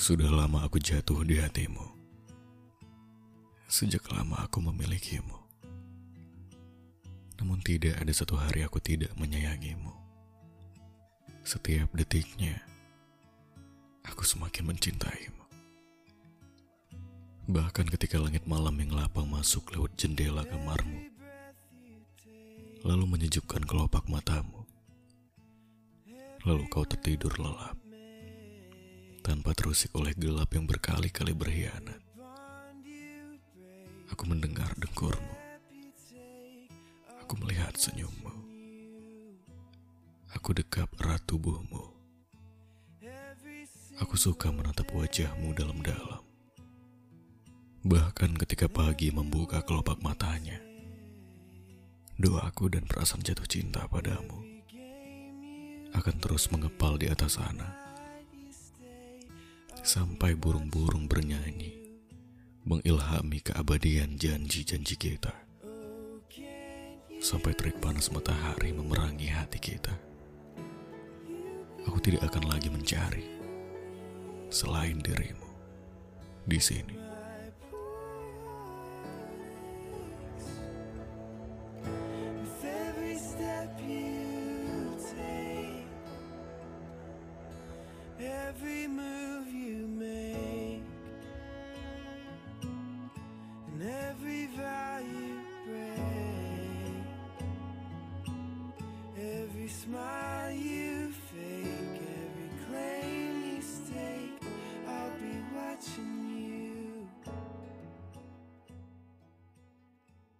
Sudah lama aku jatuh di hatimu. Sejak lama aku memilikimu. Namun tidak ada satu hari aku tidak menyayangimu. Setiap detiknya, aku semakin mencintaimu. Bahkan ketika langit malam yang lapang masuk lewat jendela kamarmu, lalu menyejukkan kelopak matamu, lalu kau tertidur lelap tanpa terusik oleh gelap yang berkali-kali berkhianat. Aku mendengar dengkurmu. Aku melihat senyummu. Aku dekap erat tubuhmu. Aku suka menatap wajahmu dalam-dalam. Bahkan ketika pagi membuka kelopak matanya, doaku dan perasaan jatuh cinta padamu akan terus mengepal di atas sana sampai burung-burung bernyanyi, mengilhami keabadian janji-janji kita, sampai terik panas matahari memerangi hati kita. Aku tidak akan lagi mencari selain dirimu di sini. every move in every valley breath.